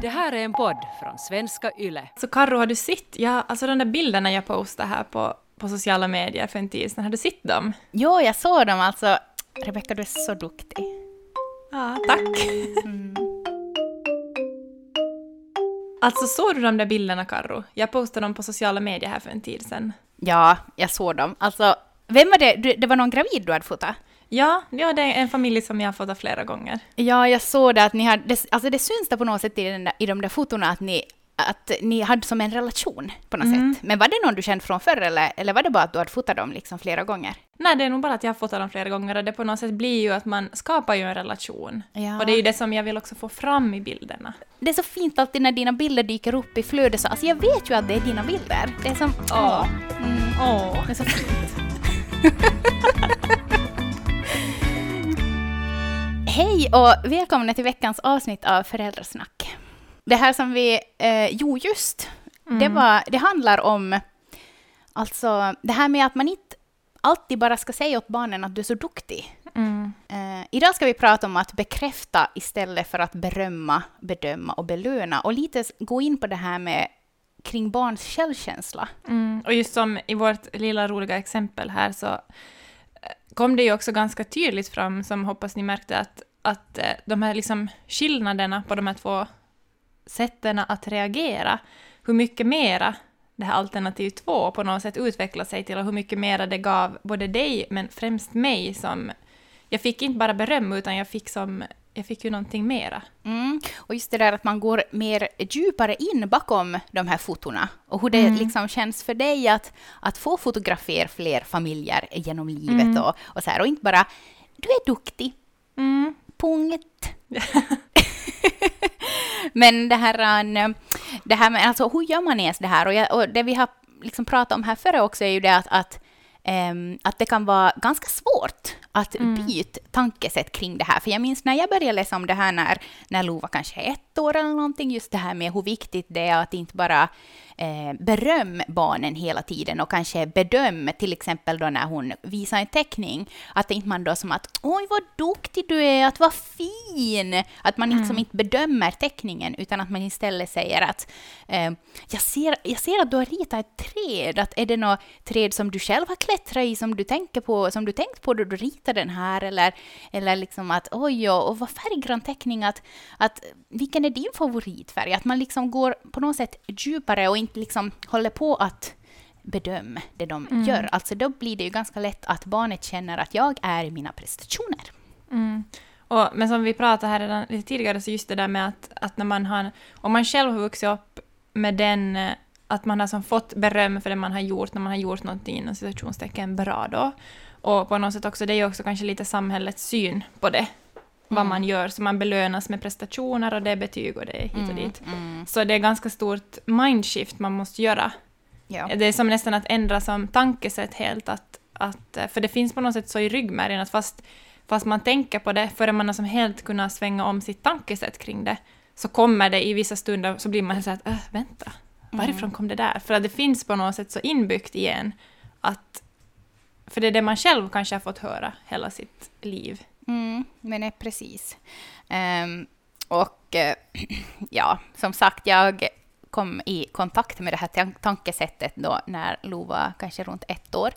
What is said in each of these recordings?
Det här är en podd från svenska YLE. Så Karro, har du sett, ja, alltså de där bilderna jag postade här på, på sociala medier för en tid sedan, har du sett dem? Jo, jag såg dem alltså. Rebecka, du är så duktig. Ja, tack. Mm. Alltså såg du de där bilderna Karro? Jag postade dem på sociala medier här för en tid sedan. Ja, jag såg dem. Alltså, vem var det? det var någon gravid du hade fotat? Ja, ja, det är en familj som jag har fotat flera gånger. Ja, jag såg det att ni hade, det, alltså det syns det på något sätt i, den där, i de där fotona att ni, att ni hade som en relation på något mm. sätt. Men var det någon du känt från förr eller, eller var det bara att du hade fotat dem liksom flera gånger? Nej, det är nog bara att jag har fotat dem flera gånger och det på något sätt blir ju att man skapar ju en relation. Ja. Och det är ju det som jag vill också få fram i bilderna. Det är så fint alltid när dina bilder dyker upp i flödet så, alltså jag vet ju att det är dina bilder. Det är som, åh. Mm. Åh. Det är så fint. Hej och välkomna till veckans avsnitt av Föräldrasnack. Det här som vi... Eh, jo, just. Mm. Det, var, det handlar om alltså det här med att man inte alltid bara ska säga åt barnen att du är så duktig. Mm. Eh, idag ska vi prata om att bekräfta istället för att berömma, bedöma och belöna. Och lite gå in på det här med kring barns självkänsla. Mm. Och just som i vårt lilla roliga exempel här så eh, kom det ju också ganska tydligt fram, som hoppas ni märkte, att, att eh, de här liksom skillnaderna på de här två sätten att reagera, hur mycket mera det här alternativ två på något sätt utvecklar sig till och hur mycket mera det gav både dig, men främst mig som... Jag fick inte bara beröm, utan jag fick som jag fick ju någonting mera. Mm. Och just det där att man går mer djupare in bakom de här fotona och hur det mm. liksom känns för dig att, att få fotografera fler familjer genom livet mm. och, och så här. Och inte bara du är duktig, mm. punkt. Men det här, ähm, det här med, alltså hur gör man ens det här? Och, jag, och det vi har liksom pratat om här före också är ju det att, att Um, att det kan vara ganska svårt att mm. byta tankesätt kring det här. För jag minns när jag började läsa om det här när, när Lova kanske är ett år eller någonting, just det här med hur viktigt det är att inte bara eh, beröm barnen hela tiden och kanske bedöm, till exempel då när hon visar en teckning, att inte man då som att oj vad duktig du är, att vad fin, att man liksom mm. inte bedömer teckningen utan att man istället säger att eh, jag, ser, jag ser att du har ritat ett träd, att är det något träd som du själv har klättrat i som du tänker på, som du tänkt på då du ritade den här eller, eller liksom att oj och, vad färggrann teckning, att, att vilken är din favoritfärg? Att man liksom går på något sätt djupare och inte liksom håller på att bedöma det de mm. gör. Alltså då blir det ju ganska lätt att barnet känner att jag är i mina prestationer. Mm. Och, men som vi pratade här redan lite tidigare, så just det där med att, att när man har, om man själv har vuxit upp med den, eh, att man har som fått beröm för det man har gjort, när man har gjort någonting inom situationstecken bra då. Och på något sätt också, det är ju också kanske lite samhällets syn på det vad mm. man gör, så man belönas med prestationer och det är betyg och det är hit och mm, dit. Mm. Så det är ganska stort mindshift man måste göra. Ja. Det är som nästan att ändra som tankesätt helt, att, att, för det finns på något sätt så i ryggmärgen att fast, fast man tänker på det, före man har som helt kunnat svänga om sitt tankesätt kring det, så kommer det i vissa stunder, så blir man så att äh, vänta, varifrån mm. kom det där? För att det finns på något sätt så inbyggt i en att, för det är det man själv kanske har fått höra hela sitt liv. Mm, men är precis. Um, och uh, ja, som sagt, jag kom i kontakt med det här tankesättet då när Lo var kanske runt ett år.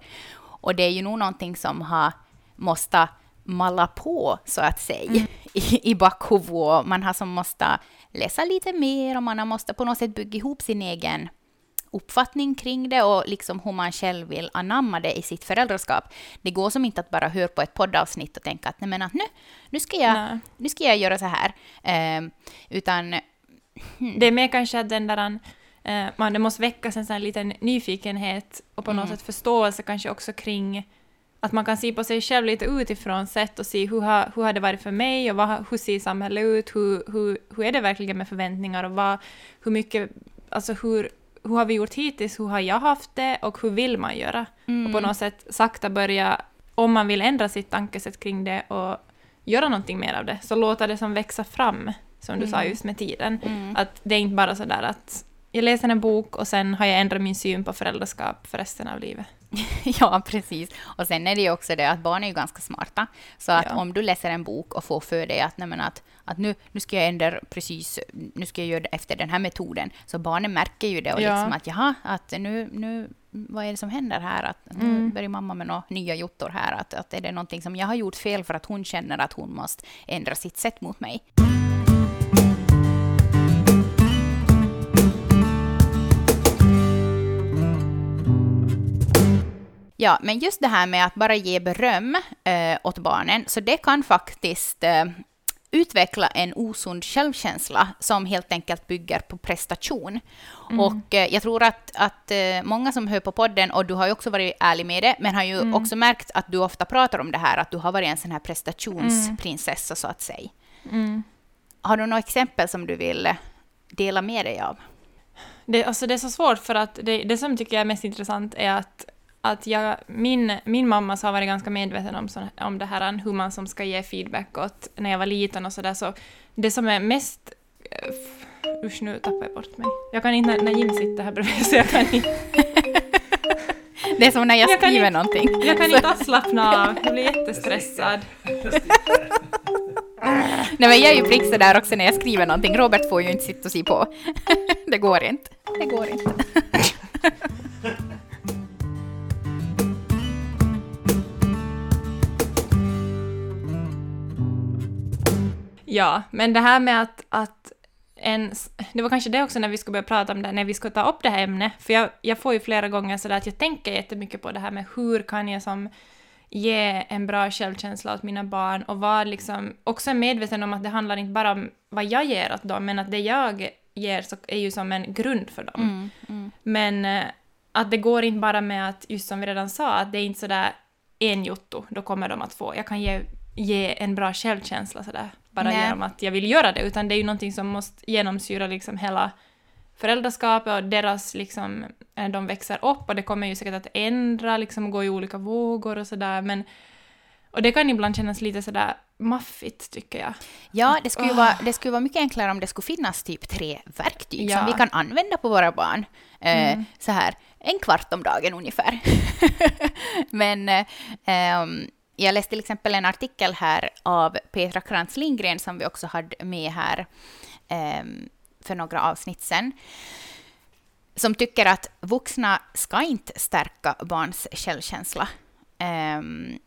Och det är ju nog någonting som har måste malla på, så att säga, mm. i, i bakhuvudet. Man har som måste läsa lite mer och man har måste på något sätt bygga ihop sin egen uppfattning kring det och liksom hur man själv vill anamma det i sitt föräldraskap. Det går som inte att bara höra på ett poddavsnitt och tänka att, nej, men att nu, nu, ska jag, nu ska jag göra så här. Eh, utan... Det är mer kanske att den där... Eh, man, det måste väckas en sån liten nyfikenhet och på något mm. sätt förståelse kanske också kring att man kan se på sig själv lite utifrån sett och se hur har, hur har det varit för mig och vad, hur ser samhället ut, hur, hur, hur är det verkligen med förväntningar och vad, hur mycket, alltså hur, hur har vi gjort hittills, hur har jag haft det och hur vill man göra? Mm. Och på något sätt sakta börja, om man vill ändra sitt tankesätt kring det och göra någonting mer av det, så låta det som växa fram, som du mm. sa just med tiden. Mm. Att det är inte bara så där att jag läser en bok och sen har jag ändrat min syn på föräldraskap för resten av livet. ja, precis. Och sen är det ju också det att barn är ju ganska smarta. Så att ja. om du läser en bok och får för dig att, nej, att, att nu, nu ska jag ändra precis, nu ska jag göra det efter den här metoden. Så barnen märker ju det och Ja. liksom att jaha, att nu, nu, vad är det som händer här? Att nu Mm. börjar mamma med några nya jottor här. Att, att är det någonting som jag har gjort fel för att hon känner att hon måste ändra sitt sätt mot mig? Ja, men just det här med att bara ge beröm eh, åt barnen, så det kan faktiskt eh, utveckla en osund självkänsla som helt enkelt bygger på prestation. Och eh, jag tror att, att eh, många som hör på podden, och du har ju också varit ärlig med det, men har ju också märkt att du ofta pratar om det här, att du har varit en sån här prestationsprinsessa så att säga. Mm. Har du några exempel som du vill eh, dela med dig av? Det, alltså det är så svårt för att det, det som tycker jag är mest intressant är att, att jag, min, min mamma så har varit ganska medveten om, sån, om det här hur man som ska ge feedback åt när jag var liten och sådär så det som är mest eh, Usch, nu tappar jag bort mig. Jag kan inte, när, Jim sitter här bredvid, så jag kan inte, Det är som när jag, Jag skriver inte- någonting. jag kan inte alls slappna av. Jag blir jättestressad. Nej, men jag är ju prick där också när jag skriver någonting. Robert får ju inte sitta och se på. Det går inte. Det går inte. Ja, men det här med att, att en, det var kanske det också när vi skulle börja prata om det, när vi ska ta upp det här ämnet, för jag, jag får ju flera gånger sådär att jag tänker jättemycket på det här med hur kan jag som ge en bra självkänsla åt mina barn och vara liksom också medveten om att det handlar inte bara om vad jag ger åt dem, men att det jag ger så är ju som en grund för dem. Mm, mm. Men eh, att det går inte bara med att, just som vi redan sa, att det är inte sådär en jotto, då kommer de att få. Jag kan ge, ge en bra självkänsla sådär, bara Nej. genom att jag vill göra det, utan det är ju någonting som måste genomsyra liksom hela föräldraskapet och deras liksom, när de växer upp och det kommer ju säkert att ändra liksom och gå i olika vågor och sådär, men och det kan ibland kännas lite sådär maffigt tycker jag. Ja, det skulle, ju vara, det skulle vara mycket enklare om det skulle finnas typ tre verktyg Ja. som vi kan använda på våra barn. Eh, Så här, en kvart om dagen ungefär. Men eh, ehm, jag läste till exempel en artikel här av Petra Krantz Lindgren som vi också hade med här ehm, för några avsnitt sedan. Som tycker att vuxna ska inte stärka barns självkänsla. Ehm,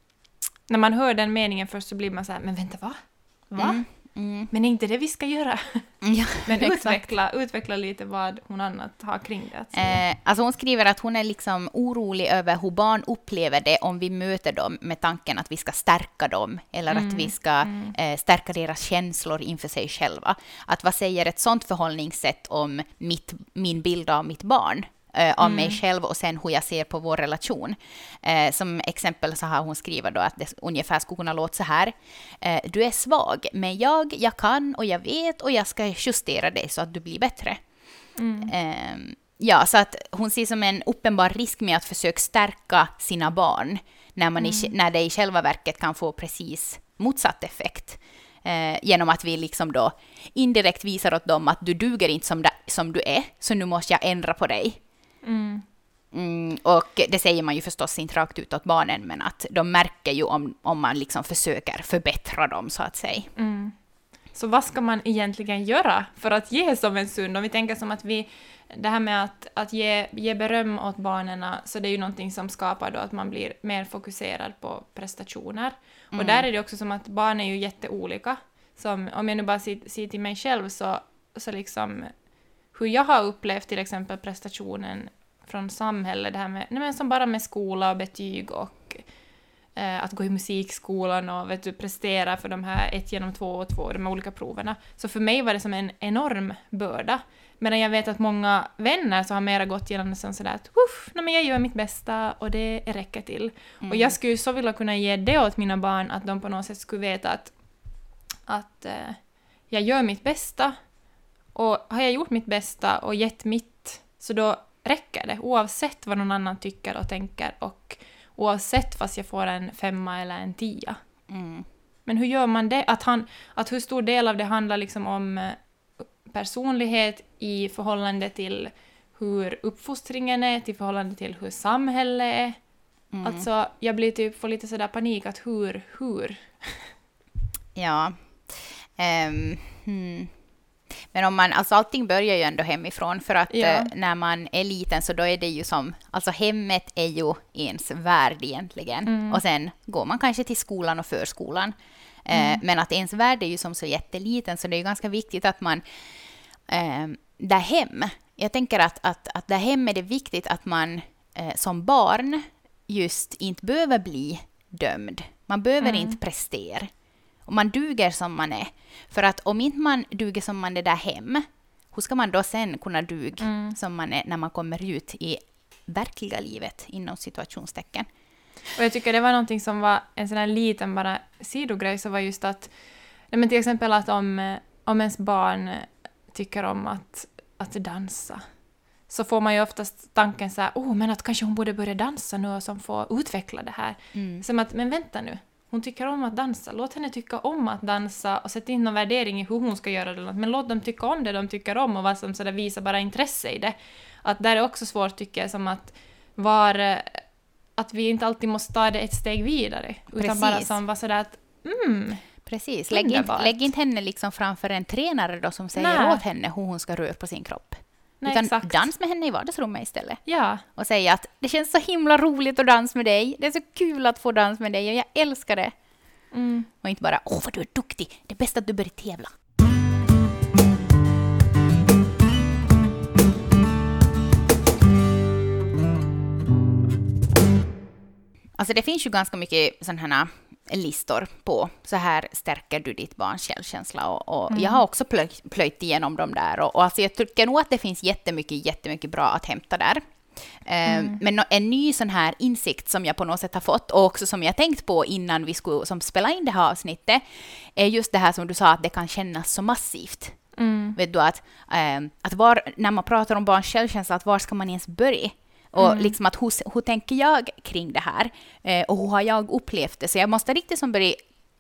När man hör den meningen först så blir man så här, men vänta, va? Va? mm, mm, Men är inte det vi ska göra? ja, Men utveckla, utveckla lite vad hon annat har kring det. Säga. Eh, alltså hon skriver att hon är liksom orolig över hur barn upplever det om vi möter dem med tanken att vi ska stärka dem eller att vi ska eh, stärka deras känslor inför sig själva. Att vad säger ett sånt förhållningssätt om mitt, min bild av mitt barn? Eh, Av mig själv och sen hur jag ser på vår relation. Eh, som exempel så har hon skrivit då att det ungefär skulle kunna låta så här. Eh, du är svag, men jag, jag kan och jag vet och jag ska justera dig så att du blir bättre. Ehm, ja, så att hon ser som en uppenbar risk med att försöka stärka sina barn när, man i, när det i själva verket kan få precis motsatt effekt. Eh, genom att vi liksom då indirekt visar åt dem att du duger inte som, da- som du är, så nu måste jag ändra på dig. Mm. Mm, och det säger man ju förstås inte rakt ut åt barnen, men att de märker ju om, om man liksom försöker förbättra dem, så att säga. Mm. Så vad ska man egentligen göra för att ge som en sund? Om vi tänker som att vi, det här med att, att ge, ge beröm åt barnen, så det är ju någonting som skapar då att man blir mer fokuserad på prestationer. Och där är det också som att barn är ju jätteolika. Som, om jag nu bara ser, ser till mig själv så, så liksom hur jag har upplevt till exempel prestationen från samhället, det här med, nej men som bara med skola och betyg och eh, att gå i musikskolan och vet du, prestera för de här ett genom två och två, de här olika proverna. Så för mig var det som en enorm börda. Medan jag vet att många vänner så har mera gått igenom det som sådär att Uff, nej men jag gör mitt bästa och det räcker till. Och jag skulle ju så vilja kunna ge det åt mina barn att de på något sätt skulle veta att, att eh, jag gör mitt bästa och har jag gjort mitt bästa och gett mitt så då räcker det oavsett vad någon annan tycker och tänker och oavsett fast jag får en femma eller en tia. Mm. Men hur gör man det? Att, han, att hur stor del av det handlar liksom om eh, personlighet i förhållande till hur uppfostringen är, till förhållande till hur samhället är. Mm. Alltså, jag blir typ, får lite sådär panik att hur, hur? Ja. Ehm, hmm. Men om man, alltså allting börjar ju ändå hemifrån för att Ja. eh, när man är liten så då är det ju som, alltså hemmet är ju ens värld egentligen. Mm. Och sen går man kanske till skolan och förskolan. Eh, Mm. Men att ens värld är ju som så jätteliten så det är ju ganska viktigt att man eh, där hem, jag tänker att, att, att där hem är det viktigt att man eh, som barn just inte behöver bli dömd. Man behöver Mm. inte prestera. Och man duger som man är. För att om inte man duger som man är där hem, hur ska man då sen kunna duga Mm. som man är när man kommer ut i verkliga livet inom situationstecken? Och jag tycker det var någonting som var en sån här liten bara sidogrej, så var just att, nej men till exempel att om, eh, om ens barn eh, tycker om att, att dansa, så får man ju oftast tanken så här, oh men att kanske hon borde börja dansa nu och som får utveckla det här. Mm. Som att, men vänta nu, hon tycker om att dansa, låt henne tycka om att dansa och sätt in någon värdering i hur hon ska göra det, men låt dem tycka om det de tycker om och vad som så där visar bara intresse i det. Att där är också svårt tycker jag, som att var att vi inte alltid måste ta det ett steg vidare, utan bara Precis. som var sådär att mm, Precis, lägg inte, lägg inte henne liksom framför en tränare då som säger Nej. åt henne hur hon ska röra på sin kropp. Nej Utan exakt. dans med henne i vardagsrummet istället. Ja, Och säga att det känns så himla roligt att dansa med dig. Det är så kul att få dansa med dig och jag älskar det. mm, Och inte bara åh vad du är duktig, det är bäst att du börjar tävla. Alltså det finns ju ganska mycket sådana här listor på så här stärker du ditt barns självkänsla och, och jag har också plöjt, plöjt igenom dem där och, och alltså jag tycker nog att det finns jättemycket, jättemycket bra att hämta där. Eh, Men nå- en ny sån här insikt som jag på något sätt har fått och också som jag tänkt på innan vi skulle som spela in det här avsnittet är just det här som du sa att det kan kännas så massivt. mm, Vet du att, eh, att var, när man pratar om barns självkänsla, att var ska man ens börja? Och liksom att hur, hur tänker jag kring det här? Eh, och hur har jag upplevt det? Så jag måste riktigt som börja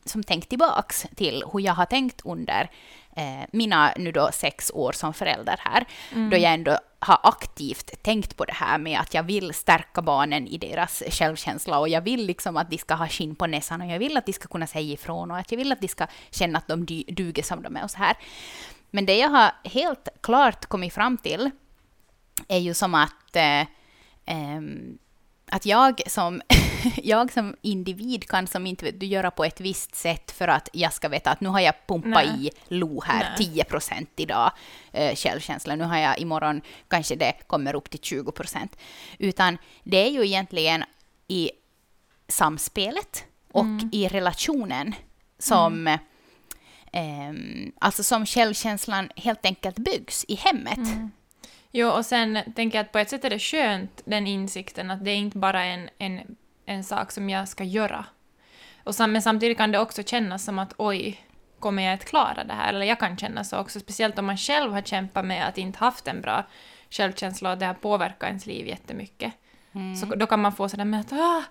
som tänkt tillbaks till hur jag har tänkt under eh, mina nu då sex år som förälder här, då jag ändå har aktivt tänkt på det här med att jag vill stärka barnen i deras självkänsla och jag vill liksom att de ska ha skinn på näsan och jag vill att de ska kunna säga ifrån och att jag vill att de ska känna att de duger som de är och så här. Men det jag har helt klart kommit fram till är ju som att, eh, att jag, som, jag som individ kan som inte du göra på ett visst sätt för att jag ska veta att nu har jag pumpat Nej. i Lo här Nej. 10 procent idag, eh, självkänsla. Nu har jag imorgon, kanske det kommer upp till 20 procent. Utan det är ju egentligen i samspelet och i relationen som ehm, alltså som självkänslan helt enkelt byggs i hemmet. Jo, och sen tänker jag att på ett sätt är det skönt, den insikten, att det är inte bara en, en, en sak som jag ska göra. Och sam, men samtidigt kan det också kännas som att oj, kommer jag att klara det här? Eller jag kan känna så också, speciellt om man själv har kämpat med att inte haft en bra självkänsla och det har påverkat ens liv jättemycket. Så då kan man få sådär med att ah,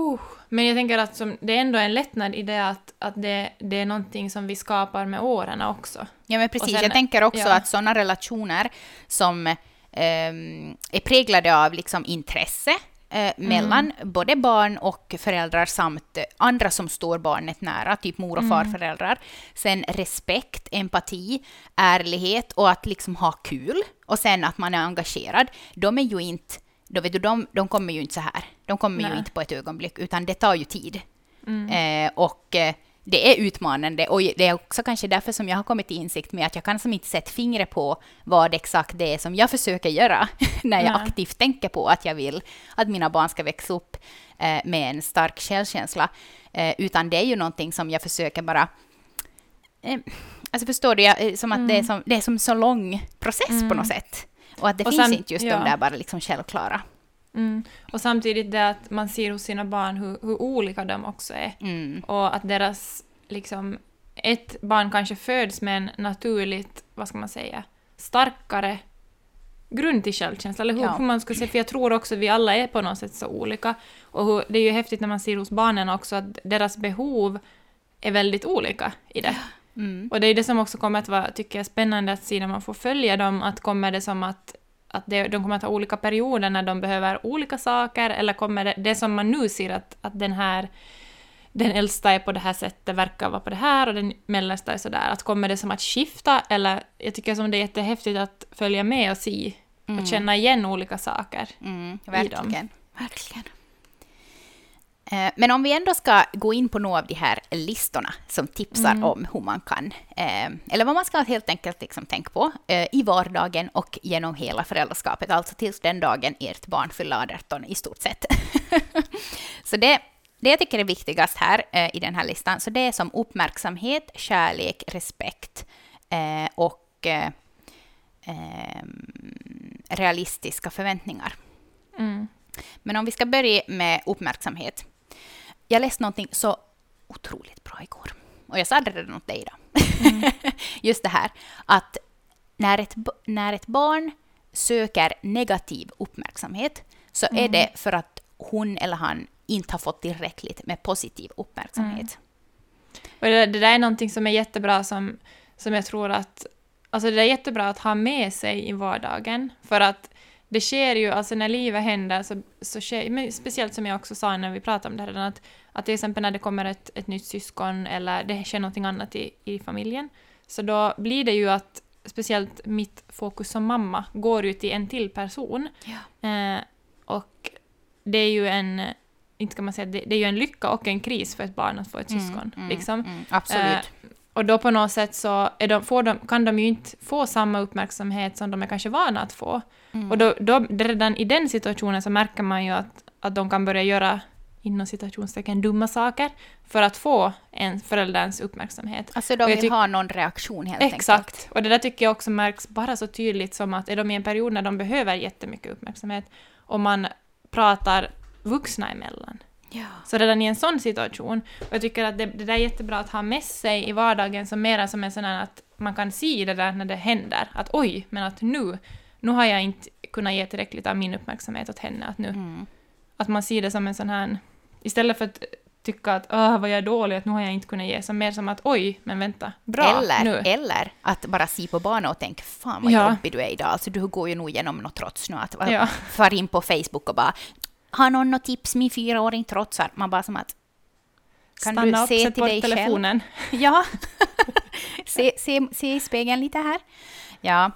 uh. Men jag tänker att som, det är ändå en lättnad i det att, att det, det är någonting som vi skapar med åren också. Ja, men precis. sen- jag tänker också ja. att sådana relationer som ehm, är präglade av liksom intresse eh, mellan både barn och föräldrar samt eh, andra som står barnet nära, typ mor och farföräldrar. Sen respekt, empati, ärlighet och att liksom ha kul. Och sen att man är engagerad. De är ju inte, då vet du, de, de kommer ju inte så här. De kommer ju Nej. inte på ett ögonblick, utan det tar ju tid. Eh, och eh, det är utmanande och det är också kanske därför som jag har kommit till insikt med att jag kan som inte sätta fingret på vad exakt det är som jag försöker göra när jag Nej. aktivt tänker på att jag vill att mina barn ska växa upp eh, med en stark självkänsla. Eh, utan det är ju någonting som jag försöker bara eh, Alltså förstår du, jag, eh, som att det, är som, det är som så lång process på något sätt. Och att det Och finns sen- inte just ja. de där bara liksom självklara. Mm. Och samtidigt det att man ser hos sina barn hur, hur olika de också är. Mm. Och att deras, liksom, ett barn kanske föds med en naturligt, vad ska man säga, starkare grund till självkänsla, eller hur, Ja. hur man ska säga, för jag tror också att vi alla är på något sätt så olika. Och hur, det är ju häftigt när man ser hos barnen också att deras behov är väldigt olika i det. Mm. Och det är det som också kommer att vara, tycker jag, spännande att se när man får följa dem, att kommer det som att, att det, de kommer att ha olika perioder när de behöver olika saker, eller kommer det, det som man nu ser att, att den här den äldsta är på det här sättet, verkar vara på det här och den mellersta är sådär. Att kommer det som att skifta eller jag tycker som det är jättehäftigt att följa med och se och känna igen olika saker. Mm, dem. verkligen. Eh, Men om vi ändå ska gå in på några av de här listorna som tipsar om hur man kan, eh, eller vad man ska helt enkelt liksom tänka på eh, i vardagen och genom hela föräldraskapet, alltså tills den dagen ert barn fyller 18 i stort sett. så det, det jag tycker är viktigast här i den här listan, så det är som uppmärksamhet, kärlek, respekt och realistiska förväntningar. Mm. Men om vi ska börja med uppmärksamhet. Jag läste någonting så otroligt bra igår. Och jag sa det redan åt dig idag. Just det här att när ett, när ett barn söker negativ uppmärksamhet så är det för att hon eller han inte har fått tillräckligt med positiv uppmärksamhet. Och det, det där är någonting som är jättebra som, som jag tror att... Alltså det är jättebra att ha med sig i vardagen. För att det sker ju, alltså när livet händer så, så sker, men speciellt som jag också sa när vi pratade om det här redan, att, att till exempel när det kommer ett, ett nytt syskon eller det sker någonting annat i, i familjen, så då blir det ju att speciellt mitt fokus som mamma går ut till en till person. Ja. Eh, och det är ju en, inte kan man säga, det, det är ju en lycka och en kris för ett barn att få ett syskon. Mm, liksom. mm, absolut. Eh, och då på något sätt så de, de, kan de ju inte få samma uppmärksamhet som de är kanske vana att få. Mm. Och då, då, redan i den situationen så märker man ju att, att de kan börja göra inom citationstecken dumma saker för att få en förälderns uppmärksamhet. alltså de vill ha någon reaktion helt enkelt. Exakt. Och det där tycker jag också märks bara så tydligt som att är de i en period när de behöver jättemycket uppmärksamhet och man pratar vuxna emellan. Ja. Så redan i en sån situation, och jag tycker att det, det där är jättebra att ha med sig i vardagen som mera som en sån här att man kan se det där när det händer, att oj, men att nu, nu har jag inte kunnat ge tillräckligt av min uppmärksamhet åt henne, att nu, Mm. att man ser det som en sån här, istället för att tycka att åh, vad jag är dålig, att nu har jag inte kunnat ge, så mer som att oj, men vänta, bra, eller, nu. eller att bara se på barnet och tänka fan vad Ja. jobbig du är idag. Alltså du går ju nog igenom något trots nu. Att Ja. far in på Facebook och bara har någon något tips min fyraåring trotsar? Man bara som att kan Stanna du upp, se sätt till bort dig själv? telefonen. Ja. se, se, se i spegeln lite här. Ja.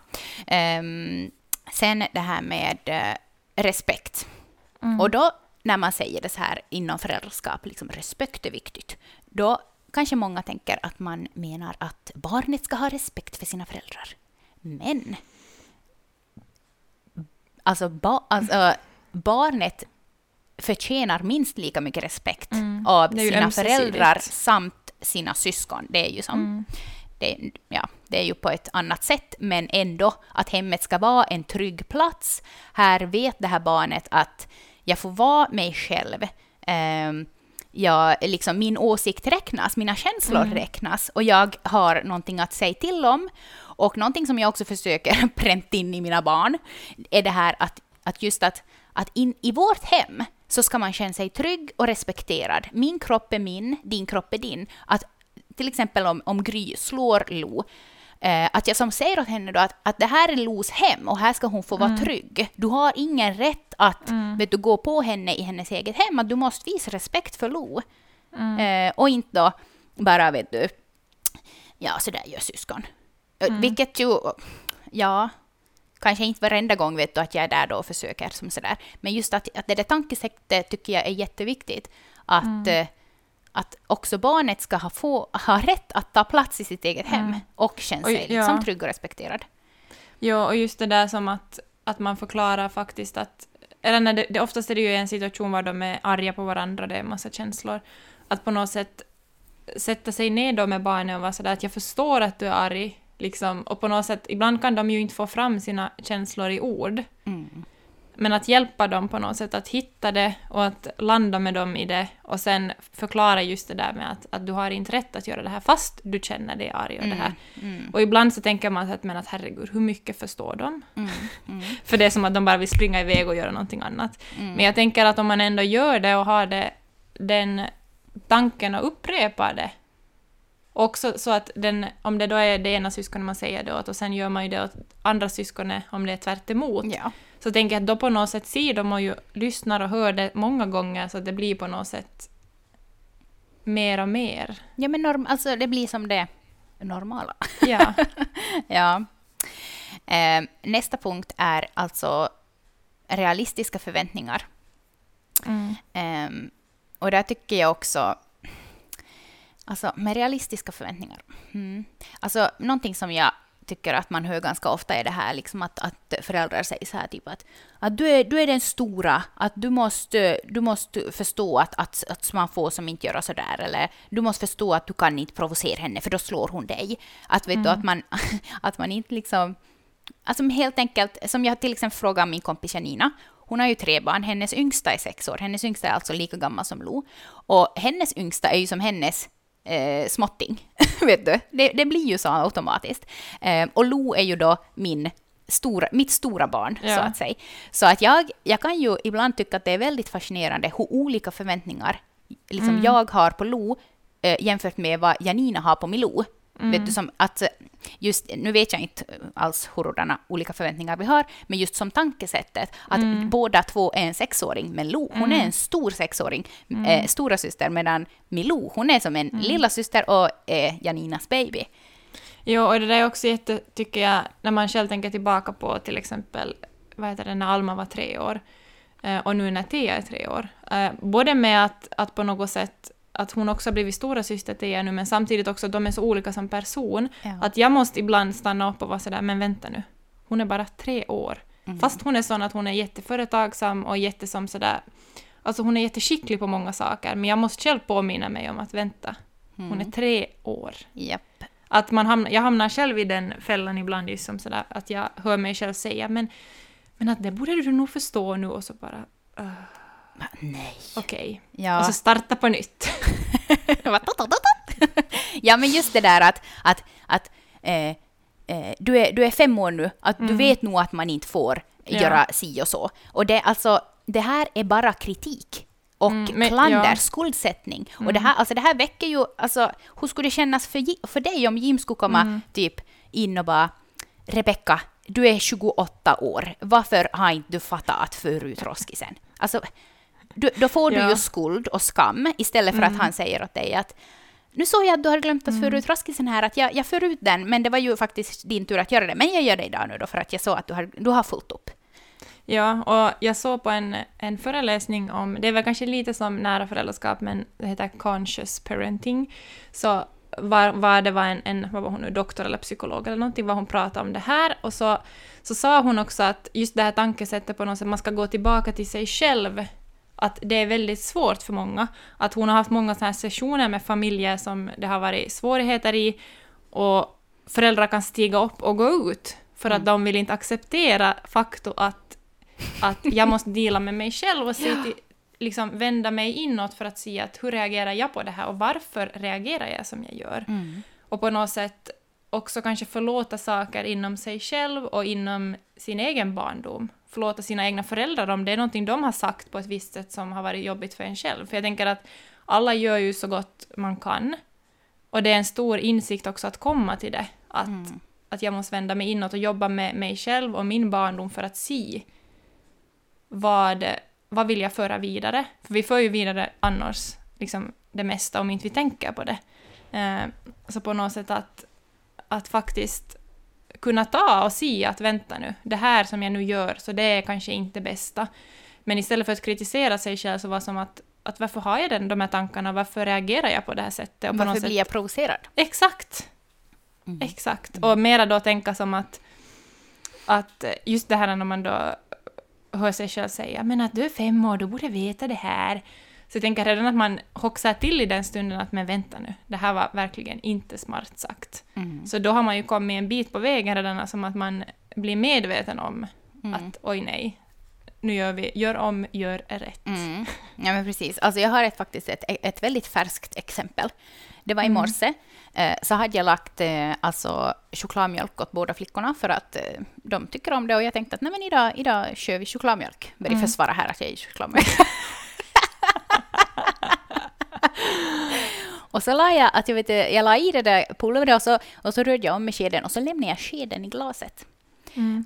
Ehm, sen det här med eh, respekt. Mm. Och då när man säger det så här inom föräldraskap, liksom respekt är viktigt, då kanske många tänker att man menar att barnet ska ha respekt för sina föräldrar. Men alltså, ba, alltså barnet förtjänar minst lika mycket respekt Mm. av sina föräldrar samt sina syskon. Det är ju som Mm. det, ja, det är ju på ett annat sätt, men ändå att hemmet ska vara en trygg plats. Här vet det här barnet att jag får vara mig själv. Ehm, jag, liksom, min åsikt räknas, mina känslor Mm. räknas och jag har någonting att säga till om. Och någonting som jag också försöker pränta in i mina barn är det här att, att just att, att in, i vårt hem så ska man känna sig trygg och respekterad. Min kropp är min, din kropp är din. Att till exempel om, om Gry slår Lo, eh, att jag som säger åt henne då att, att det här är Los hem och här ska hon få vara trygg. Du har ingen rätt att vet du, gå på henne i hennes eget hem, att du måste visa respekt för Lo. Eh, och inte då bara, vet du, ja, så där gör syskon. Eh, Vilket ju, ja, kanske inte varenda gång vet du att jag är där då och försöker som sådär. Men just att, att det där tankesättet tycker jag är jätteviktigt. Att, eh, att också barnet ska ha, få, ha rätt att ta plats i sitt eget hem och känna sig ja. liksom trygg och respekterad. Ja, och just det där som att, att man förklarar faktiskt att... Eller när det, det, oftast är det ju en situation var de är arga på varandra, det är en massa känslor. Att på något sätt sätta sig ner då med barnen och vara sådär att jag förstår att du är arg. Liksom, och på något sätt, ibland kan de ju inte få fram sina känslor i ord. Mm. Men att hjälpa dem på något sätt att hitta det och att landa med dem i det och sen förklara just det där med att, att du har inte rätt att göra det här fast du känner dig arg och det här. Mm. Och ibland så tänker man att, men att herregud, hur mycket förstår de? Mm. Mm. För det är som att de bara vill springa iväg och göra någonting annat. Mm. Men jag tänker att om man ändå gör det och har det, den tanken och upprepar det, också så att den, om det då är det ena syskonet man säger det åt och sen gör man ju det åt andra syskonet om det är tvärt emot, Ja. så tänker jag att då på något sätt ser de och ju lyssnar och hör det många gånger så att det blir på något sätt mer och mer. Ja, men norm, alltså, det blir som det normala. Ja. ja. Eh, nästa punkt är alltså realistiska förväntningar. Mm. Eh, och där tycker jag också... Alltså, med realistiska förväntningar. Mm. Alltså, någonting som jag tycker att man hör ganska ofta är det här liksom att, att föräldrar säger så här typ att, att du, är, du är den stora, att du måste, du måste förstå att, att, att man får som inte göra så där eller du måste förstå att du kan inte provocera henne för då slår hon dig. Att, vet Mm. du, att, man, att man inte liksom... Alltså helt enkelt, som jag till exempel frågade min kompis Janina, hon har ju tre barn, hennes yngsta är sex år, hennes yngsta är alltså lika gammal som Lo. Och hennes yngsta är ju som hennes eh, småtting, vet du. Det, det blir ju så automatiskt. Eh, och Lo är ju då min stora, mitt stora barn, Ja. så att säga. Så att jag, jag kan ju ibland tycka att det är väldigt fascinerande hur olika förväntningar liksom Mm. jag har på Lo eh, jämfört med vad Janina har på Milou. Mm. Vet du, som att eh, just, nu vet jag inte alls hurdana olika förväntningar vi har, men just som tankesättet, att Mm. båda två är en sexåring, men Lo, hon är en stor sexåring, eh, stora syster medan Milou, hon är som en lilla syster och är Janinas baby. Jo, och det där är också jätte, tycker jag, när man själv tänker tillbaka på till exempel, vad heter det, när Alma var tre år eh, och nu när Tia är tre år. Eh, både med att, att på något sätt att hon också har blivit stora syster till nu, men samtidigt också att de är så olika som person. Ja. Att jag måste ibland stanna upp och vara sådär, men vänta nu, hon är bara tre år. Mm. Fast hon är sån att hon är jätteföretagsam och jättesom sådär, alltså hon är jätteskicklig på många saker, men jag måste själv påminna mig om att vänta, hon Mm. är tre år. Japp. Att man hamnar, jag hamnar själv i den fällan ibland, just som sådär, att jag hör mig själv säga men, men att det borde du nog förstå nu och så bara uh, Va, Nej. okej. Ja. Och så starta på nytt. Ja, men just det där att, att, att eh, eh, du, är, du är fem år nu, att du vet nog att man inte får Ja. göra si och så. Och det, alltså, det här är bara kritik och Mm, men- klander, ja. skuldsättning. Och det här, alltså, det här väcker ju... Alltså, hur skulle det kännas för, för dig om Jim skulle komma typ in och bara Rebecka, du är 28 år, varför har inte du fattat förut roskisen? Alltså, du, då får du Ja. ju skuld och skam istället för att han säger åt dig att nu såg jag att du har glömt att föra ut roskisen här, att jag, jag för ut den, men det var ju faktiskt din tur att göra det. Men jag gör det idag nu då för att jag såg att du har, du har fullt upp. Ja, och jag såg på en, en föreläsning om, det väl kanske lite som nära föräldraskap, men det heter conscious parenting. Så var, var det var en, en, vad var hon nu, doktor eller psykolog eller någonting, vad hon pratade om det här. Och så, så sa hon också att just det här tankesättet på något sätt, man ska gå tillbaka till sig själv. Att det är väldigt svårt för många. Att hon har haft många såna här sessioner med familjer som det har varit svårigheter i. Och föräldrar kan stiga upp och gå ut för att de vill inte acceptera faktum att att jag måste dela med mig själv och se till, liksom vända mig inåt för att se att hur reagerar jag på det här och varför reagerar jag som jag gör? Och på något sätt också kanske förlåta saker inom sig själv och inom sin egen barndom. Förlåta sina egna föräldrar om det är någonting de har sagt på ett visst sätt som har varit jobbigt för en själv. För jag tänker att alla gör ju så gott man kan. Och det är en stor insikt också att komma till det. Att, att jag måste vända mig inåt och jobba med mig själv och min barndom för att se vad, vad vill jag föra vidare? För vi för ju vidare annars liksom det mesta om inte vi tänker på det. Eh, så på något sätt att, att faktiskt kunna ta och se att vänta nu, det här som jag nu gör, så det är kanske inte det bästa. Men istället för att kritisera sig själv så var det som att, att varför har jag den, de här tankarna, varför reagerar jag på det här sättet? Och på Varför något sätt, blir jag provocerad? Exakt! Exakt. Och mera då tänka som att, att just det här när man då hör sig själv säga men att du är fem år, du borde veta det här. Så jag tänker redan att man hoxar till i den stunden att men vänta nu, det här var verkligen inte smart sagt. Mm. Så då har man ju kommit en bit på vägen redan, som att man blir medveten om att oj nej, nu gör vi, gör om, gör rätt. Mm. Ja, men precis. Alltså, jag har ett, faktiskt ett, ett väldigt färskt exempel. Det var i morse. Eh, så hade jag lagt eh, alltså, chokladmjölk åt båda flickorna för att eh, de tycker om det och jag tänkte att nej, men idag, idag kör vi chokladmjölk. Börjar försvara här att jag är chokladmjölk. och så la jag, att jag, vet, jag la i det där pulvret och så, och så rörde jag om med skeden och så lämnade jag skeden i glaset.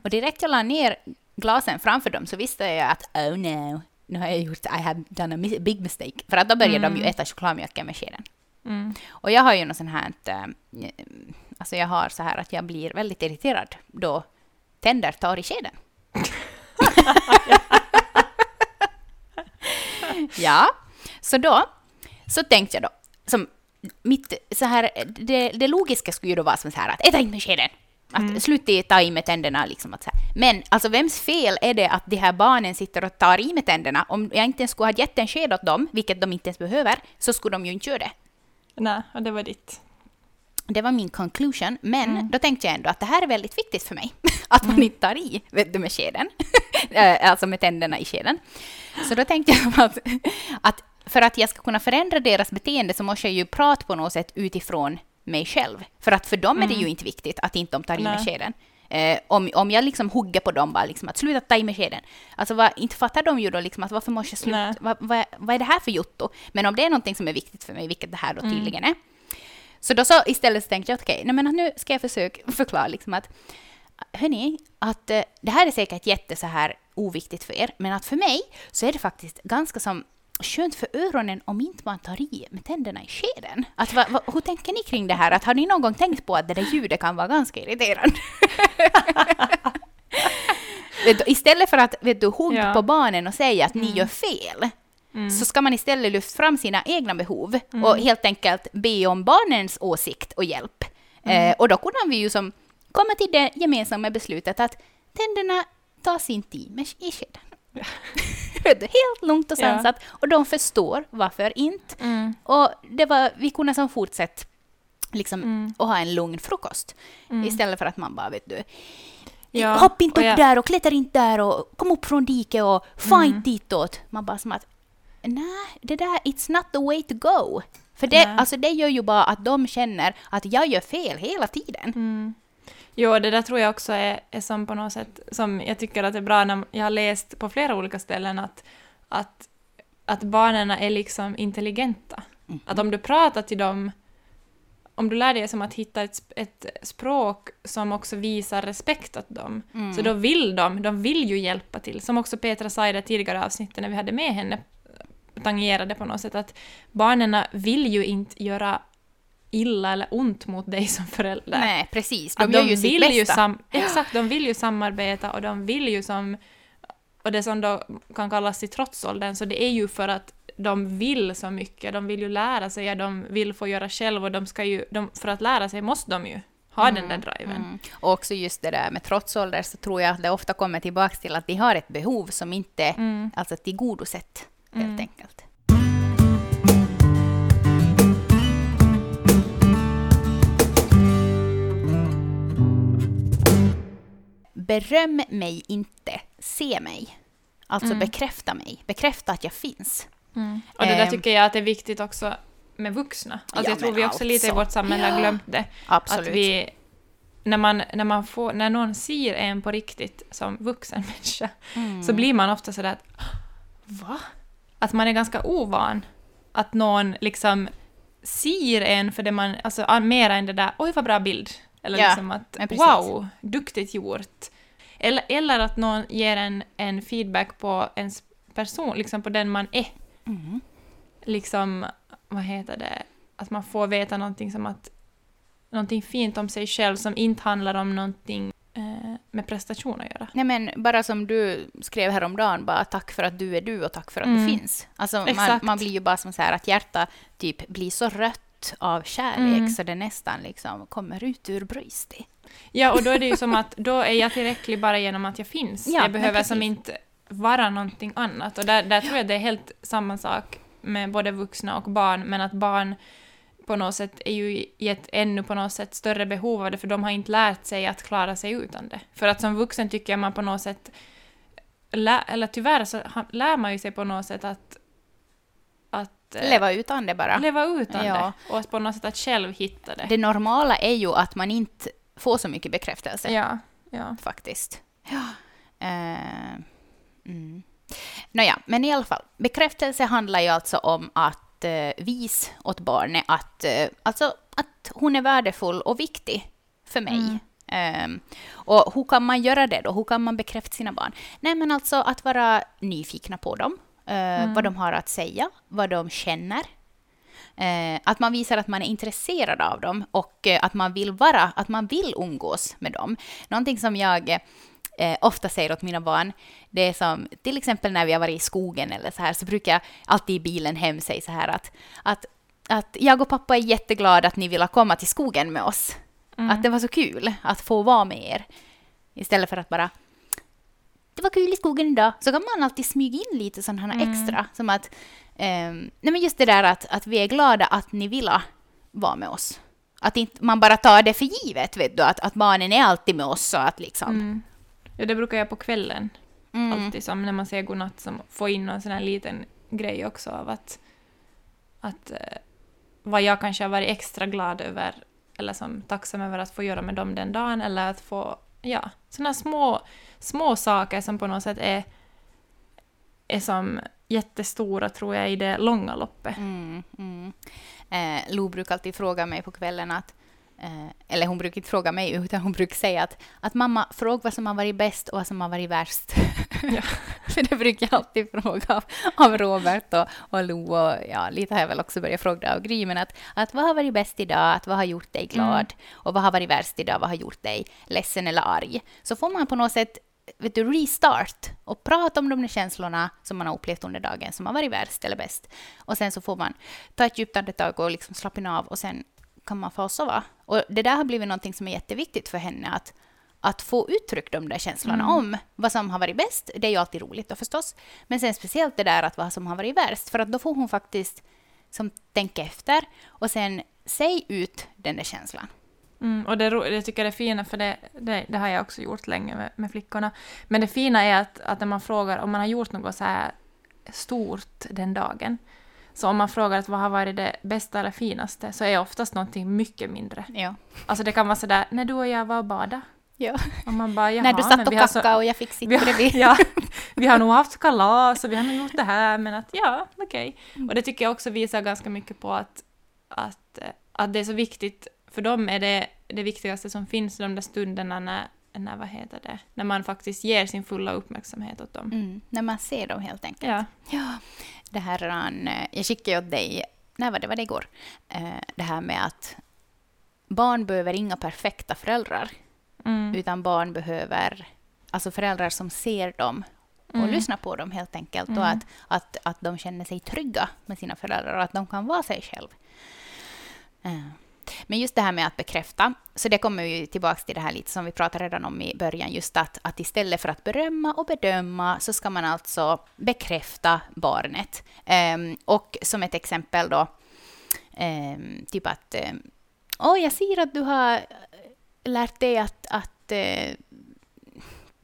Och direkt jag la ner glasen framför dem så visste jag att oh no, nu har jag gjort, I have done a big mistake. För att då börjar de ju Mm. äta chokladmjölken med skeden. Mm. Och jag har ju något sånt här, äh, alltså jag har så här att jag blir väldigt irriterad då tänder tar i skeden. ja, så då så tänkte jag då, som mitt så här, det, det logiska skulle ju då vara som så här att äta in med skeden. Att Mm. sluta ta i med tänderna liksom. Att så här. Men alltså vems fel är det att de här barnen sitter och tar i med tänderna? Om jag inte ens skulle ha gett en sked åt dem, vilket de inte ens behöver, så skulle de ju inte göra det. Nej, och det var ditt. Det var min conclusion, men Mm. då tänkte jag ändå att det här är väldigt viktigt för mig. Att man inte tar i vet du, med skeden, Eh, alltså med tänderna i skeden. Så då tänkte jag att, att för att jag ska kunna förändra deras beteende så måste jag ju prata på något sätt utifrån mig själv. För att för dem är det ju inte viktigt att inte de tar i med skeden. Eh, om, om jag liksom hugger på dem bara liksom att sluta ta i med skeden. Alltså vad, inte fattar de ju då liksom att varför måste jag sluta? Vad, vad, vad är det här för jotto? Men om det är någonting som är viktigt för mig, vilket det här då Mm. tydligen är. Så då så istället så tänkte jag okej, nej men nu ska jag försöka förklara liksom att hörni, att eh, det här är säkert jätte så här oviktigt för er, men att för mig så är det faktiskt ganska som skönt för öronen om inte man tar i med tänderna i skeden. Att, va, va, hur tänker ni kring det här? Att, har ni någon gång tänkt på att det där ljudet kan vara ganska irriterande? istället för att vet du, hugga Ja. på barnen och säga att ni gör fel, så ska man istället lyfta fram sina egna behov och helt enkelt be om barnens åsikt och hjälp. Eh, och då kunde vi ju som komma till det gemensamma beslutet att tänderna tas inte i med i skeden. Helt lugnt och Ja. sansat. Och de förstår varför inte. Mm. Och det var, vi kunde som fortsätta liksom, Mm. och ha en lugn frukost. Istället för att man bara, vet du, Ja, hopp inte upp jag- där och klättra inte där och kom upp från diket och far Mm. ditåt. Man bara som att, nej, det där, it's not the way to go. För det, Nej. alltså, det gör ju bara att de känner att jag gör fel hela tiden. Mm. Jo, det där tror jag också är, är som på något sätt, som jag tycker att det är bra när jag har läst på flera olika ställen att, att, att barnen är liksom intelligenta. Mhm. Att om du pratar till dem, om du lär dig som att hitta ett, ett språk som också visar respekt åt dem, Mm. så då vill de, de vill ju hjälpa till. Som också Petra sa i det tidigare avsnittet när vi hade med henne, tangerade på något sätt att barnen vill ju inte göra illa eller ont mot dig som förälder. Nej, precis. De Att gör ju sitt vill ju bästa. sam- Exakt, de vill ju samarbeta och de vill ju som... Och det som då kan kallas till trotsåldern, så det är ju för att de vill så mycket, de vill ju lära sig, de vill få göra själv och de ska ju... De, för att lära sig måste de ju ha den där driven. Mm. Och också just det där med trotsålder så tror jag att det ofta kommer tillbaka till att de har ett behov som inte Mm. alltså tillgodosett, helt Mm. enkelt. Beröm mig inte, se mig. Alltså Mm. bekräfta mig, bekräfta att jag finns. Och det där Ehm. tycker jag att det är viktigt också med vuxna. Alltså Ja, jag tror vi också lite i alltså. vårt samhälle har Ja. glömt det. Absolut. Att vi... När, man, när, man får, när någon ser en på riktigt som vuxen människa, Mm. så blir man ofta sådär att va? Att man är ganska ovan att någon liksom ser en för det man, alltså mera än det där oj vad bra bild. Eller Ja, liksom att wow, duktigt gjort. Eller, eller att någon ger en, en feedback på ens person, liksom på den man är. Mm. Liksom, vad heter det, att man får veta någonting som att någonting fint om sig själv som inte handlar om någonting eh, med prestation att göra. Nej men bara som du skrev häromdagen, bara tack för att du är du och tack för att Mm. du finns. Alltså man, man blir ju bara som så här att hjärta typ blir så rött av kärlek Mm. så det nästan liksom kommer ut ur bröstet. Ja, och då är det ju som att då är jag tillräcklig bara genom att jag finns. Ja, jag behöver som inte vara någonting annat. Och där, där tror jag det är helt samma sak med både vuxna och barn, men att barn på något sätt är ju i ett ännu på något sätt större behov av det, för de har inte lärt sig att klara sig utan det. För att som vuxen tycker jag man på något sätt, eller tyvärr så lär man ju sig på något sätt att, att eh, Leva utan det bara. leva utan Ja. det, och på något sätt att själv hitta det. Det normala är ju att man inte får så mycket bekräftelse Ja, ja. faktiskt. Ja. Eh, mm. Nåja, men i alla fall. Bekräftelse handlar ju alltså om att eh, visa åt barnet att, eh, alltså, att hon är värdefull och viktig för mig. Mm. Ehm, och hur kan man göra det då? Hur kan man bekräfta sina barn? Nej, men alltså att vara nyfikna på dem. eh, vad de har att säga, vad de känner. Eh, att man visar att man är intresserad av dem och eh, att man vill vara, att man vill umgås med dem. Någonting som jag eh, ofta säger åt mina barn, det är som till exempel när vi har varit i skogen eller så här, så brukar jag alltid i bilen hem säga så här att, att, att jag och pappa är jätteglada att ni vill komma till skogen med oss. Att det var så kul att få vara med er. Istället för att bara det var kul i skogen idag. Så kan man alltid smyga in lite sådana här extra. Som att, ehm, nej men just det där att, att vi är glada att ni vill vara med oss. Att inte man bara tar det för givet, vet du, att, att barnen är alltid med oss och att liksom... Mm. Ja, det brukar jag på kvällen. Mm. Alltid som när man säger godnatt, som få in någon sån här liten grej också av att, att eh, vad jag kanske har varit extra glad över eller som tacksam över att få göra med dem den dagen eller att få, ja, sådana små, små saker som på något sätt är, är som jättestora tror jag i det långa loppet. Mm, mm. Eh, Lo brukar alltid fråga mig på kvällen att eh, eller hon brukar inte fråga mig, utan hon brukar säga att, att mamma, fråga vad som har varit bäst och vad som har varit värst. Ja. För det brukar jag alltid fråga av, av Robert och, och Lo och ja, lite har jag väl också börjat fråga av Gry, men att, att vad har varit bäst idag, att vad har gjort dig glad och vad har varit värst idag, vad har gjort dig ledsen eller arg. Så får man på något sätt vet du, restart och prata om de där känslorna som man har upplevt under dagen som har varit värst eller bäst. Och sen så får man ta ett djupt andetag och liksom slappna av och sen kan man få sova. Och det där har blivit någonting som är jätteviktigt för henne att, att få uttryckt de där känslorna Mm. om vad som har varit bäst. Det är ju alltid roligt då förstås. Men sen speciellt det där att vad som har varit värst. För att då får hon faktiskt som tänka efter och sen säg ut den där känslan. Mm, och det, det tycker jag är fina, för det, det, det har jag också gjort länge med, med flickorna. Men det fina är att, att när man frågar om man har gjort något så här stort den dagen, så om man frågar att vad har varit det bästa eller finaste, så är oftast någonting mycket mindre. Ja. Alltså det kan vara sådär, när du och jag var och badade. ja. Och man bara, När du satt och så- kackade och jag fick sitta bredvid. ja, vi har nog haft kalas och vi har nog gjort det här, men att ja, okej. Mm. Och det tycker jag också visar ganska mycket på att, att, eh, att det är så viktigt, för dem är det det viktigaste som finns de där stunderna när, när, vad heter det, när man faktiskt ger sin fulla uppmärksamhet åt dem. Mm, när man ser dem helt enkelt. Ja. Ja, det här, eh, jag skickade ju åt dig, när var det, var det igår? Eh, Det här med att barn behöver inga perfekta föräldrar, Mm. utan barn behöver alltså föräldrar som ser dem och Mm. lyssnar på dem helt enkelt. Och Mm. att, att, att de känner sig trygga med sina föräldrar och att de kan vara sig själv. Men just det här med att bekräfta, så det kommer ju tillbaka till det här lite som vi pratade redan om i början, just att, att istället för att berömma och bedöma så ska man alltså bekräfta barnet. Um, och som ett exempel då, um, typ att eh, Åh, oh, jag ser att du har eh, lärt dig att, att eh,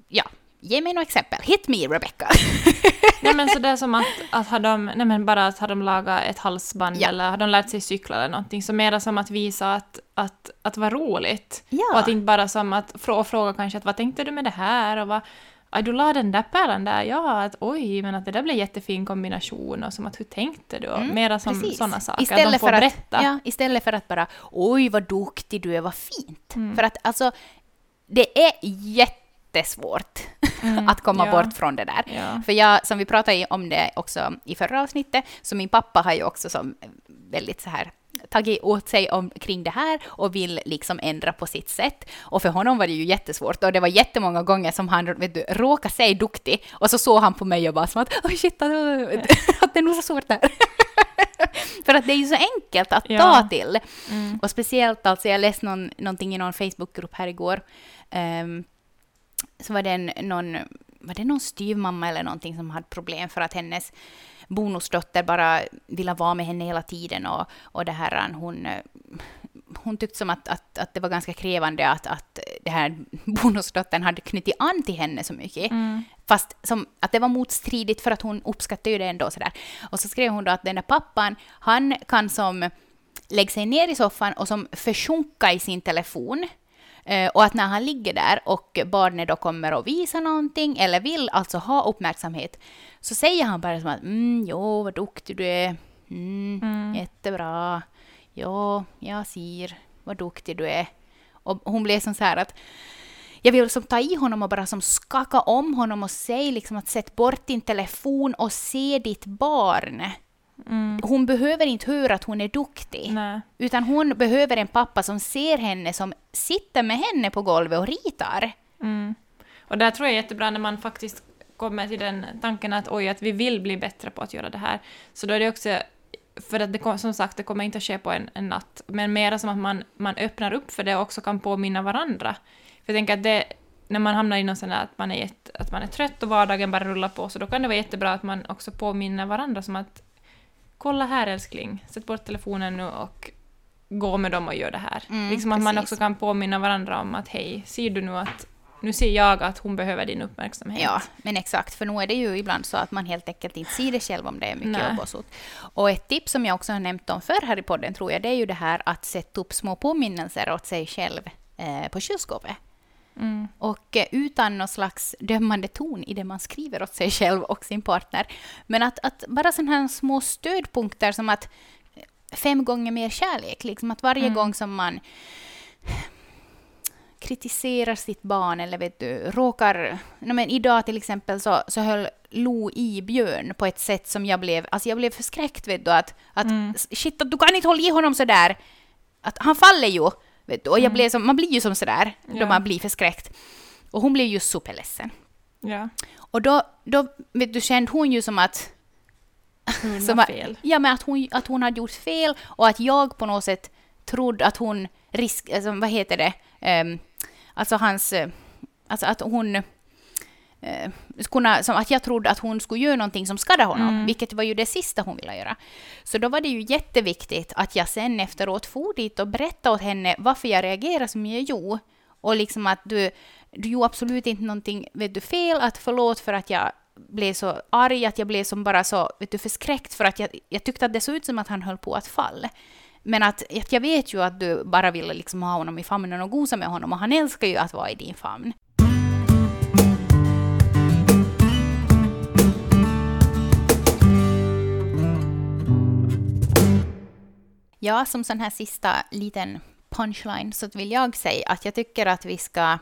ja, ge mig några exempel. Hit me, Rebecca. Nej men så det är som att, att har de, nej men bara att har de lagat ett halsband Ja. eller har de lärt sig cykla eller någonting, så mera som att visa att, att, att vara roligt. Ja. Och att inte bara som att frå, och fråga kanske att vad tänkte du med det här och vad, "Aj, du la den där pärlan där, ja, att oj, men att det där blev jättefin kombination och som att hur tänkte du? Mm, mera som sådana saker, att de Istället får för, att, berätta. ja, istället för att bara oj vad duktig du är, vad fint. Mm. För att alltså, det är jättesvårt Mm, att komma ja. bort från det där. Ja. För jag, som vi pratade om det också i förra avsnittet, så min pappa har ju också som väldigt så här tagit åt sig omkring det här och vill liksom ändra på sitt sätt. Och för honom var det ju jättesvårt och det var jättemånga gånger som han vet du, råkade säga duktig och så såg han på mig och bara som att oj shit, att, det är nog så svårt där. för att det är ju så enkelt att Ja. ta till. Mm. Och speciellt, alltså jag läste någon, någonting i någon Facebookgrupp här igår. ehm, så var det en, någon, var det någon styvmamma eller någonting som hade problem för att hennes bonusdotter bara ville vara med henne hela tiden och, och det här, hon, eh, hon tyckte som att, att, att det var ganska krävande att, att det här bonusdottern hade knutit an till henne så mycket. Mm. Fast som, att det var motstridigt för att hon uppskattade ju det ändå. Sådär. Och så skrev hon då att den där pappan, han kan som lägga sig ner i soffan och som försjunka i sin telefon. Eh, och att när han ligger där och barnet då kommer och visar någonting eller vill alltså ha uppmärksamhet så säger han bara som att mm, jo, vad duktig du är. Mm, Mm. Jättebra. Ja, jag ser vad duktig du är. Och hon blev som så här att jag vill som ta i honom och bara som skaka om honom och säga liksom att sätt bort din telefon och se ditt barn. Mm. Hon behöver inte höra att hon är duktig. Nej. Utan hon behöver en pappa som ser henne, som sitter med henne på golvet och ritar. Mm. Och där tror jag är jättebra när man faktiskt kommer till den tanken att oj, att vi vill bli bättre på att göra det här. Så då är det också, för att det som sagt, det kommer inte att ske på en, en natt, men mera som att man, man öppnar upp för det och också kan påminna varandra. För jag tänker att det, när man hamnar i någon sån där att man, är jätte, att man är trött och vardagen bara rullar på, så då kan det vara jättebra att man också påminner varandra som att kolla här älskling, sätt bort telefonen nu och gå med dem och gör det här. Mm, liksom att man precis. också kan påminna varandra om att hej, ser du nu att nu ser jag att hon behöver din uppmärksamhet. Ja, men exakt, för nu är det ju ibland så att man helt enkelt inte ser det själv om det är mycket Nej. jobb och sånt. Och ett tips som jag också har nämnt om förr här i podden tror jag, det är ju det här att sätta upp små påminnelser åt sig själv eh, på kylskåpet. Mm. Och eh, utan någon slags dömande ton i det man skriver åt sig själv och sin partner. Men att, att bara sådana här små stödpunkter som att eh, fem gånger mer kärlek, liksom att varje Mm. gång som man kritiserar sitt barn eller vet du, råkar... No, men idag till exempel så, så höll Lo i Björn på ett sätt som jag blev... Alltså jag blev förskräckt vet du att, att Mm. shit, du kan inte hålla i honom sådär. Att han faller ju. Vet du, och jag blev som, man blir ju som sådär då Ja. man blir förskräckt. Och hon blev ju superledsen. Ja, Och då, då vet du, kände hon ju som att... hon Som att- fel. Ja, men att hon, att hon hade gjort fel och att jag på något sätt trodde att hon risk... Alltså, vad heter det? Ehm, alltså hans... eh, Alltså att hon... eh, kunna, som att jag trodde att hon skulle göra någonting som skadade honom, Mm. vilket var ju det sista hon ville göra. Så då var det ju jätteviktigt att jag sen efteråt for dit och berättade åt henne varför jag reagerade som jag gjorde. Och liksom att du, du gjorde absolut inte någonting vet du, fel, att förlåt för att jag blev så arg, att jag blev som bara så vet du, förskräckt för att jag, jag tyckte att det såg ut som att han höll på att falla. Men att, att jag vet ju att du bara ville liksom ha honom i famnen och gosa med honom och han älskar ju att vara i din famn. Ja, som sån här sista liten punchline så vill jag säga att jag tycker att vi ska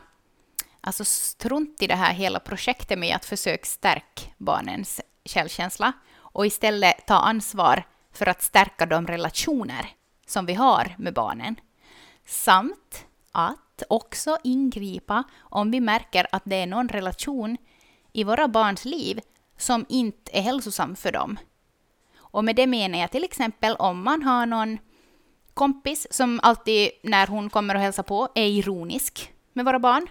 alltså strunt i det här hela projektet med att försöka stärka barnens självkänsla och istället ta ansvar för att stärka de relationer som vi har med barnen. Samt att också ingripa om vi märker att det är någon relation i våra barns liv som inte är hälsosam för dem. Och med det menar jag till exempel om man har någon kompis som alltid när hon kommer och hälsar på är ironisk med våra barn.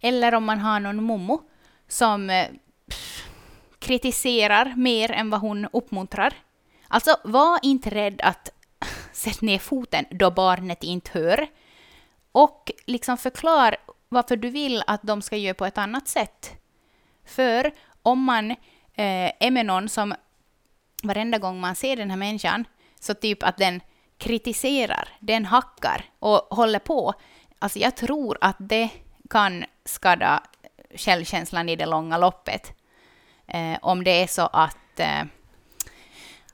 Eller om man har någon mommo som eh, pff, kritiserar mer än vad hon uppmuntrar. Alltså, var inte rädd att sätta ner foten då barnet inte hör. Och liksom förklar varför du vill att de ska göra på ett annat sätt. För om man eh, är med någon som varenda gång man ser den här människan, så typ att den kritiserar, den hackar och håller på. Alltså jag tror att det kan skada självkänslan i det långa loppet. Eh, om det är så att, eh,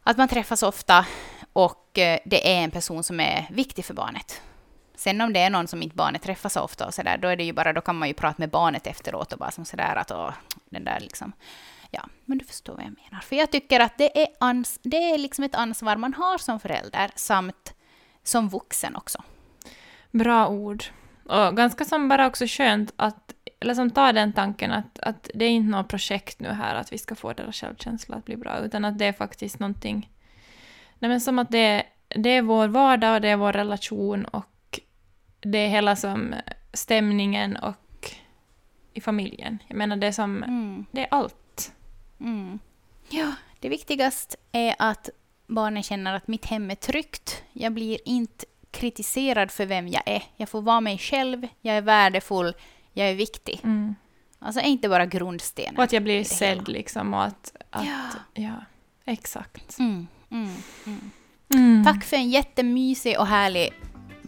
att man träffas ofta och eh, det är en person som är viktig för barnet. Sen om det är någon som inte barnet träffar så ofta och sådär, då är det ju bara, då kan man ju prata med barnet efteråt och bara som sådär att åh, den där liksom. Ja, men du förstår vad jag menar. För jag tycker att det är, ans det är liksom ett ansvar man har som förälder samt som vuxen också. Bra ord. Och ganska som bara också skönt att, eller som tar den tanken att, att det är inte något projekt nu här att vi ska få deras självkänsla att bli bra, utan att det är faktiskt någonting, nej men som att det, det är vår vardag och det är vår relation och det är hela som stämningen och i familjen. Jag menar det är som, Mm. det är allt. Mm. Ja, det viktigaste är att barnen känner att mitt hem är tryggt. Jag blir inte kritiserad för vem jag är. Jag får vara mig själv, jag är värdefull, jag är viktig. Mm. Alltså inte bara grundstenen. Och att jag blir sedd liksom och att, att Ja. ja. exakt. Mm, mm, mm. Mm. Tack för en jättemysig och härlig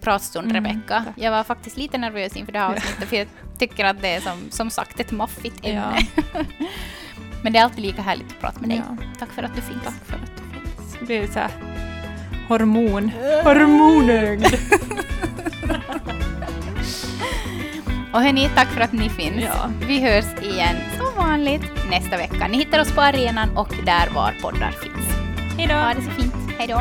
pratstund, Mm, Rebecka. Jag var faktiskt lite nervös inför det här avsnittet, för jag tycker att det är som, som sagt ett maffigt Ja. Men det är alltid lika härligt att prata med dig. Ja. Tack för att du finns. Tack för att du finns. Det blir så här hormon. Hormonögd. Och hörni, tack för att ni finns. Ja. Vi hörs igen som vanligt nästa vecka. Ni hittar oss på arenan och där var poddar finns. Hej då! Ha det så fint. Hej då.